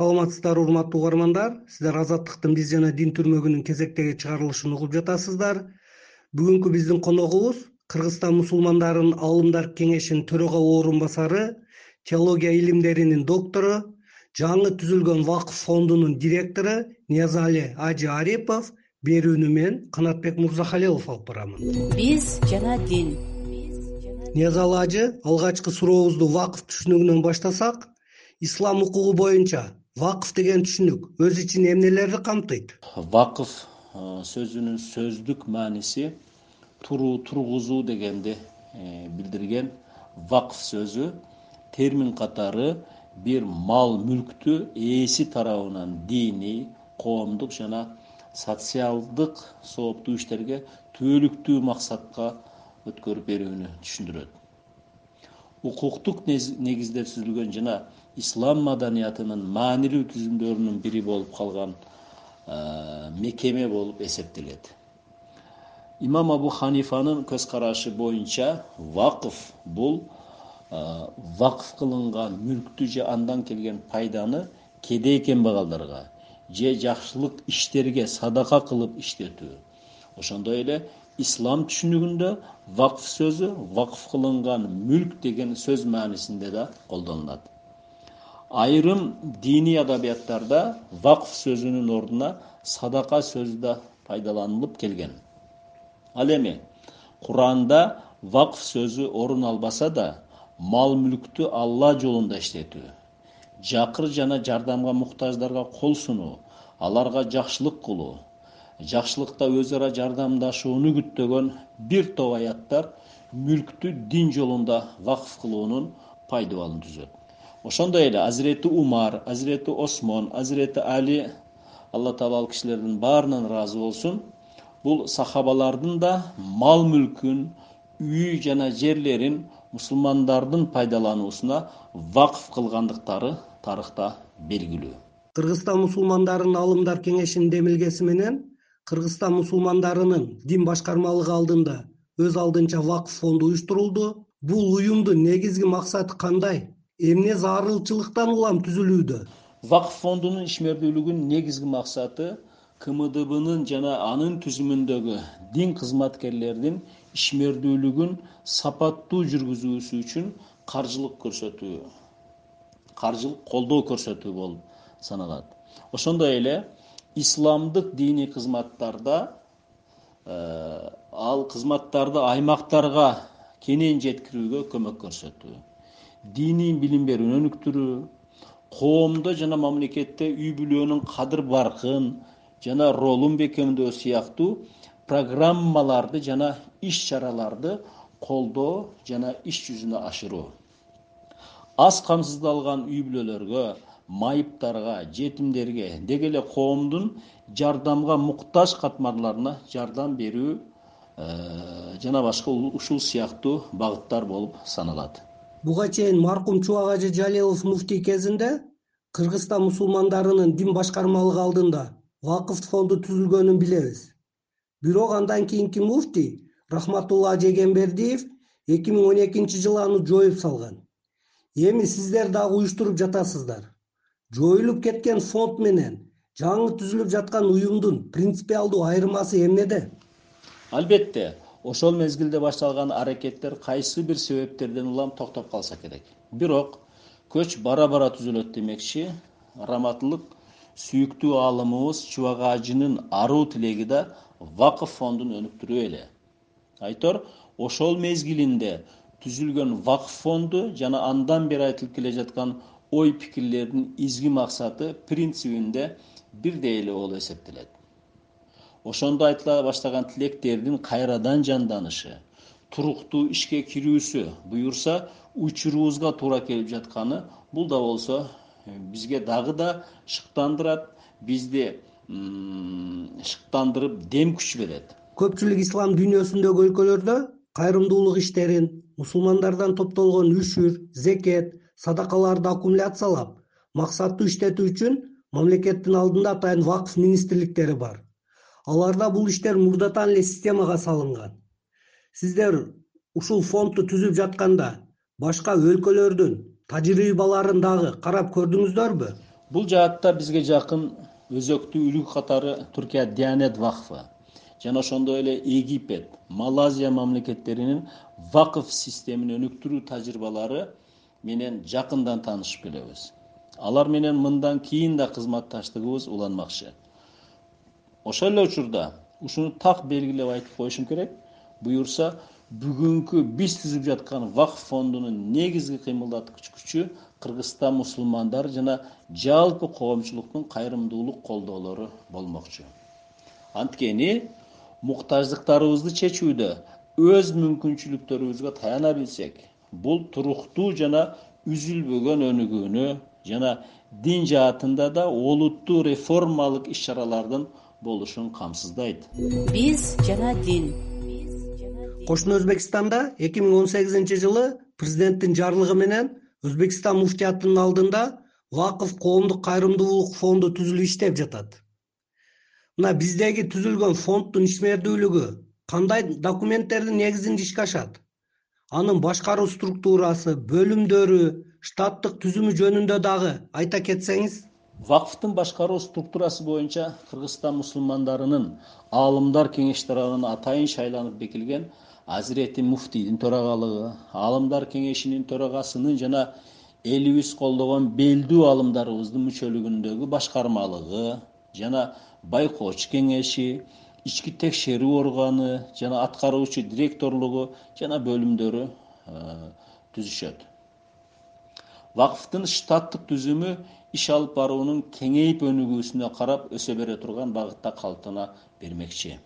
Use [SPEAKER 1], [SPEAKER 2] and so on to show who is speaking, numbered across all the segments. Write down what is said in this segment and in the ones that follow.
[SPEAKER 1] саламатсыздарбы урматтуу угармандар. Сиздер азаттыктын биз жана дин түрмөгүнүн кезектеги чыгарылышын угуп жатасыздар. Бүгүнкү биздин коногубуз кыргызстан мусулмандарынын аалымдар кеңешинин төрага орун басары теология илимдеринин доктору жаңы түзүлгөн вакф фондунун директору ниязали ажы арипов берүүнү мен канатбек мырзахалилов алып барамын.
[SPEAKER 2] Биз жана дин.
[SPEAKER 1] Ниязалы ажы алгачкы сурообузду вакф түшүнүгүнөн баштасак ислам укугу боюнча вакф деген түшүнүк. Өз ичинде эмнелерди камтыйт?
[SPEAKER 3] Вакф сөзүнүн сөздүк мааниси туруу тургузуу дегенди э, билдирген вакф сөзү термин катары бир мал мүлктү ээси тарабынан диний коомдук жана социалдык сооптуу иштерге түбөлүктүү максатка өткөрүп берүүнү түшүндүрөт укуктук негизде түзүлгөн жана ислам маданиятынын маанилүү түзүмдөрүнүн бири болуп калган мекеме болуп эсептелет. Имам абу ханифанын көз карашы боюнча вакф бул вакф кылынган мүлктү же андан келген пайданы кедей кембагалдарга же жакшылык иштерге садака кылып иштетүү ошондой эле ислам түшүнүгүндө вакф сөзү вакф кылынган мүлк деген сөз маанисинде да колдонулат. Айрым диний адабияттарда вакф сөзүнүн ордуна садака сөзү да пайдаланылып келген. Ал эми куранда вакф сөзү орун албаса да мал мүлктү алла жолунда иштетүү жакыр жана жардамга муктаждарга кол сунуу аларга жакшылык кылуу жакшылыкта өз ара жардамдашууну күттөгөн бир топ аяттар мүлктү дин жолунда вакф кылуунун пайдубалын түзөт. Ошондой эле азирети умар азирети осмон азирети али алла таала ал кишилердин баарынан ыраазы болсун. Бул сахабалардын да мал мүлкүн үй жана жерлерин мусулмандардын пайдалануусуна вакф кылгандыктары тарыхта белгилүү.
[SPEAKER 1] Кыргызстан мусулмандарынын аалымдар кеңешинин демилгеси менен кыргызстан мусулмандарынын дин башкармалыгы алдында өз алдынча вакф фонду уюштурулду. Бул уюмдун негизги максаты кандай? Эмне зарылчылыктан улам түзүлүүдө?
[SPEAKER 3] Вакф фондунун ишмердүүлүгүнүн негизги максаты кмдбнын жана анын түзүмүндөгү дин кызматкерлеринин ишмердүүлүгүн сапаттуу жүргүзүүсү үчүн каржылык көрсөтүү каржылык колдоо көрсөтүү болуп саналат. Ошондой эле исламдык диний кызматтарда э, ал кызматтарды аймактарга кенен жеткирүүгө көмөк көрсөтүү. Диний билим берүүнү өнүктүрүү коомдо жана мамлекетте үй бүлөнүн кадыр баркын жана ролун бекемдөө сыяктуу программаларды жана иш чараларды колдоо жана иш жүзүнө ашыруу. Аз камсыздалган үй бүлөлөргө майыптарга жетимдерге деги эле коомдун жардамга муктаж катмарларына жардам берүү э, жана башка ушул сыяктуу багыттар болуп саналат.
[SPEAKER 1] Буга чейин маркум чубак ажы жалилов муфтий кезинде кыргызстан мусулмандарынын дин башкармалыгы алдында вакф фонду түзүлгөнүн билебиз. Бирок андан кийинки муфтий рахматулла жегенбердиев эки миң он экинчи жылы аны жоюп салган. Эми сиздер дагы уюштуруп жатасыздар жоюлуп кеткен фонд менен жаңы түзүлүп жаткан уюмдун принципиалдуу айырмасы эмнеде?
[SPEAKER 3] Албетте ошол мезгилде башталган аракеттер кайсы бир себептерден улам токтоп калса керек? Бирок көч бара бара түзүлөт демекчи раматылык сүйүктүү аалымыбыз чубак ажынын аруу тилеги да вакф фондун өнүктүрүү эле. Айтор ошол мезгилинде түзүлгөн вакф фонду жана андан бери айтылып келе жаткан ой пикирлердин изги максаты принцибинде бирдей эле болуп эсептелет. Ошондо айтыла баштаган тилектердин кайрадан жанданышы туруктуу ишке кирүүсү буюрса учурубузга туура келип жатканы бул да болсо бизге дагы да шыктандырат бизди шыктандырып дем күч берет.
[SPEAKER 1] Көпчүлүк ислам дүйнөсүндөгү өлкөлөрдө кайрымдуулук иштерин мусулмандардан топтолгон үшүр зекет садакаларды аккумуляциялап максаттуу иштетүү үчүн мамлекеттин алдында атайын вакф министрликтери бар. Аларда бул иштер мурдатан эле системага салынган. Сиздер ушул фондду түзүп жатканда башка өлкөлөрдүн тажрыйбаларын дагы карап көрдүңүздөрбү
[SPEAKER 3] бул жаатта бизге жакын өзөктүү үлгү катары туркия дианет вакфы жана ошондой эле египет малайзия мамлекеттеринин вакф системин өнүктүрүү тажрыйбалары менен жакындан таанышып келебиз. Алар менен мындан кийин да кызматташтыгыбыз уланмакчы. Ошол эле учурда ушуну так белгилеп айтып коюшум керек. Буюрса бүгүнкү биз түзүп жаткан вакф фондунун негизги кыймылдаткыч күчү кыргызстан мусулмандары жана жалпы коомчулуктун кайрымдуулук колдоолору болмокчу. Анткени муктаждыктарыбызды чечүүдө өз мүмкүнчүлүктөрүбүзгө таяна билсек бул туруктуу жана үзүлбөгөн өнүгүүнү жана дин жаатында да олуттуу реформалык иш чаралардын болушун камсыздайт.
[SPEAKER 2] Биз жана дин.
[SPEAKER 1] Кошуна өзбекстанда эки миң он сегизинчи жылы президенттин жарлыгы менен өзбекстан муфтиятынын алдында вакыф коомдук кайрымдуулук фонду түзүлүп иштеп жатат. Мына биздеги түзүлгөн фонддун ишмердүүлүгү кандай документтердин негизинде ишке ашат анын башкаруу структурасы бөлүмдөрү штаттык түзүмү жөнүндө дагы айта кетсеңиз.
[SPEAKER 3] Вакфтын башкаруу структурасы боюнча кыргызстан мусулмандарынын аалымдар кеңеш тарабынан атайын шайланып бекилген азирети муфтийдин төрагалыгы аалымдар кеңешинин төрагасынын жана элибиз колдогон белдүү аалымдарыбыздын мүчөлүгүндөгү башкармалыгы жана байкоочу кеңеши ички текшерүү органы жана аткаруучу директорлугу жана бөлүмдөрү э, түзүшөт. Вакфтын штаттык түзүмү иш алып баруунун кеңейип өнүгүүсүнө карап өсө бере турган багытта калыптана бермекчи.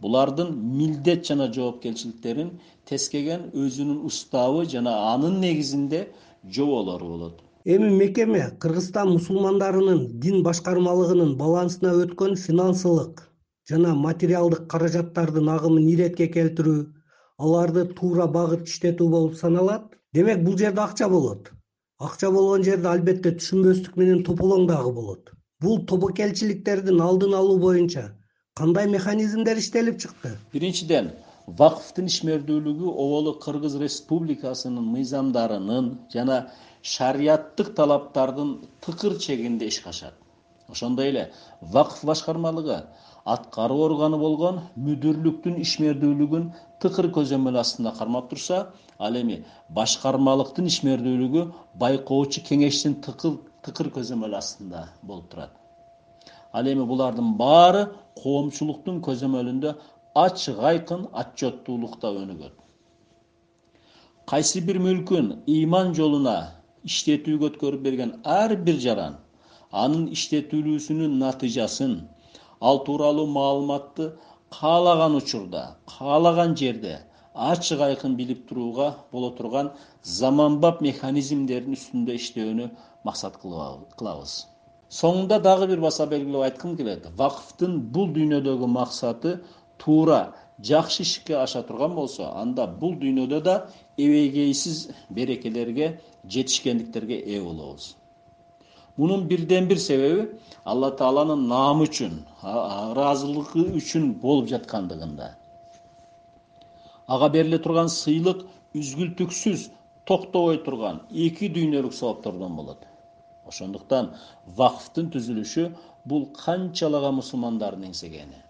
[SPEAKER 3] Булардын милдет жана жоопкерчиликтерин тескеген өзүнүн уставы жана анын негизинде жоболору болот.
[SPEAKER 1] Эми мекеме кыргызстан мусулмандарынын дин башкармалыгынын балансына өткөн финансылык жана материалдык каражаттардын агымын иретке келтирүү аларды туура багыт иштетүү болуп саналат. Демек бул жерде акча болот. Акча болгон жерде албетте түшүнбөстүк менен тополоң дагы болот. Бул тобокелчиликтердин алдын алуу боюнча кандай механизмдер иштелип чыкты?
[SPEAKER 3] Биринчиден вакфтын ишмердүүлүгү оболу кыргыз республикасынын мыйзамдарынын жана шарияттык талаптардын тыкыр чегинде ишке ашат ошондой эле вакф башкармалыгы аткаруу органы болгон мүдүрлүктүн ишмердүүлүгүн тыкыр көзөмөл астында кармап турса ал эми башкармалыктын ишмердүүлүгү байкоочу кеңештин тыкыр көзөмөл астында болуп турат. Ал эми булардын баары коомчулуктун көзөмөлүндө ачык айкын отчеттуулукта өнүгөт. Кайсы бир мүлкүн ыйман жолуна иштетүүгө өткөрүп берген ар бир жаран анын иштетилүүсүнүн натыйжасын ал тууралуу маалыматты каалаган учурда каалаган жерде ачык айкын билип турууга боло турган заманбап механизмдердин үстүндө иштөөнү максат кылабыз. Соңунда дагы бир баса белгилеп айткым келет. Вакфтын бул дүйнөдөгү максаты туура жакшы ишке аша турган болсо анда бул дүйнөдө да эбегейсиз берекелерге жетишкендиктерге ээ болобуз мунун бирден бир себеби алла тааланын наамы үчүн ыраазылыгы үчүн болуп жаткандыгында. Ага бериле турган сыйлык үзгүлтүксүз токтобой турган эки дүйнөлүк сабаптордон болот. Ошондуктан вакфтын түзүлүшү бул канчалаган мусулмандардын эңсегени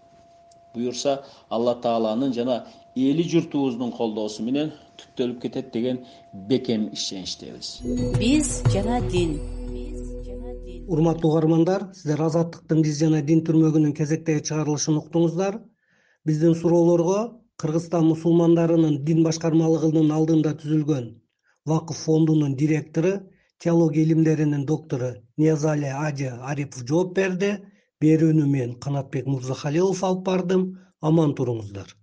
[SPEAKER 3] буюрса алла тааланын жана эли журтубуздун колдоосу менен түптөлүп кетет деген бекем ишеничтебиз
[SPEAKER 2] биз жана дин
[SPEAKER 1] урматтуу угармандар сиздер азаттыктын биз жана дин түрмөгүнүн кезектеги чыгарылышын уктуңуздар. Биздин суроолорго кыргызстан мусулмандарынын дин башкармалыгынын алдында түзүлгөн вакф фондунун директору теология илимдеринин доктору ниязали ажы арипов жооп берди. Берүүнү мен канатбек мырзахалилов алып бардым. Аман туруңуздар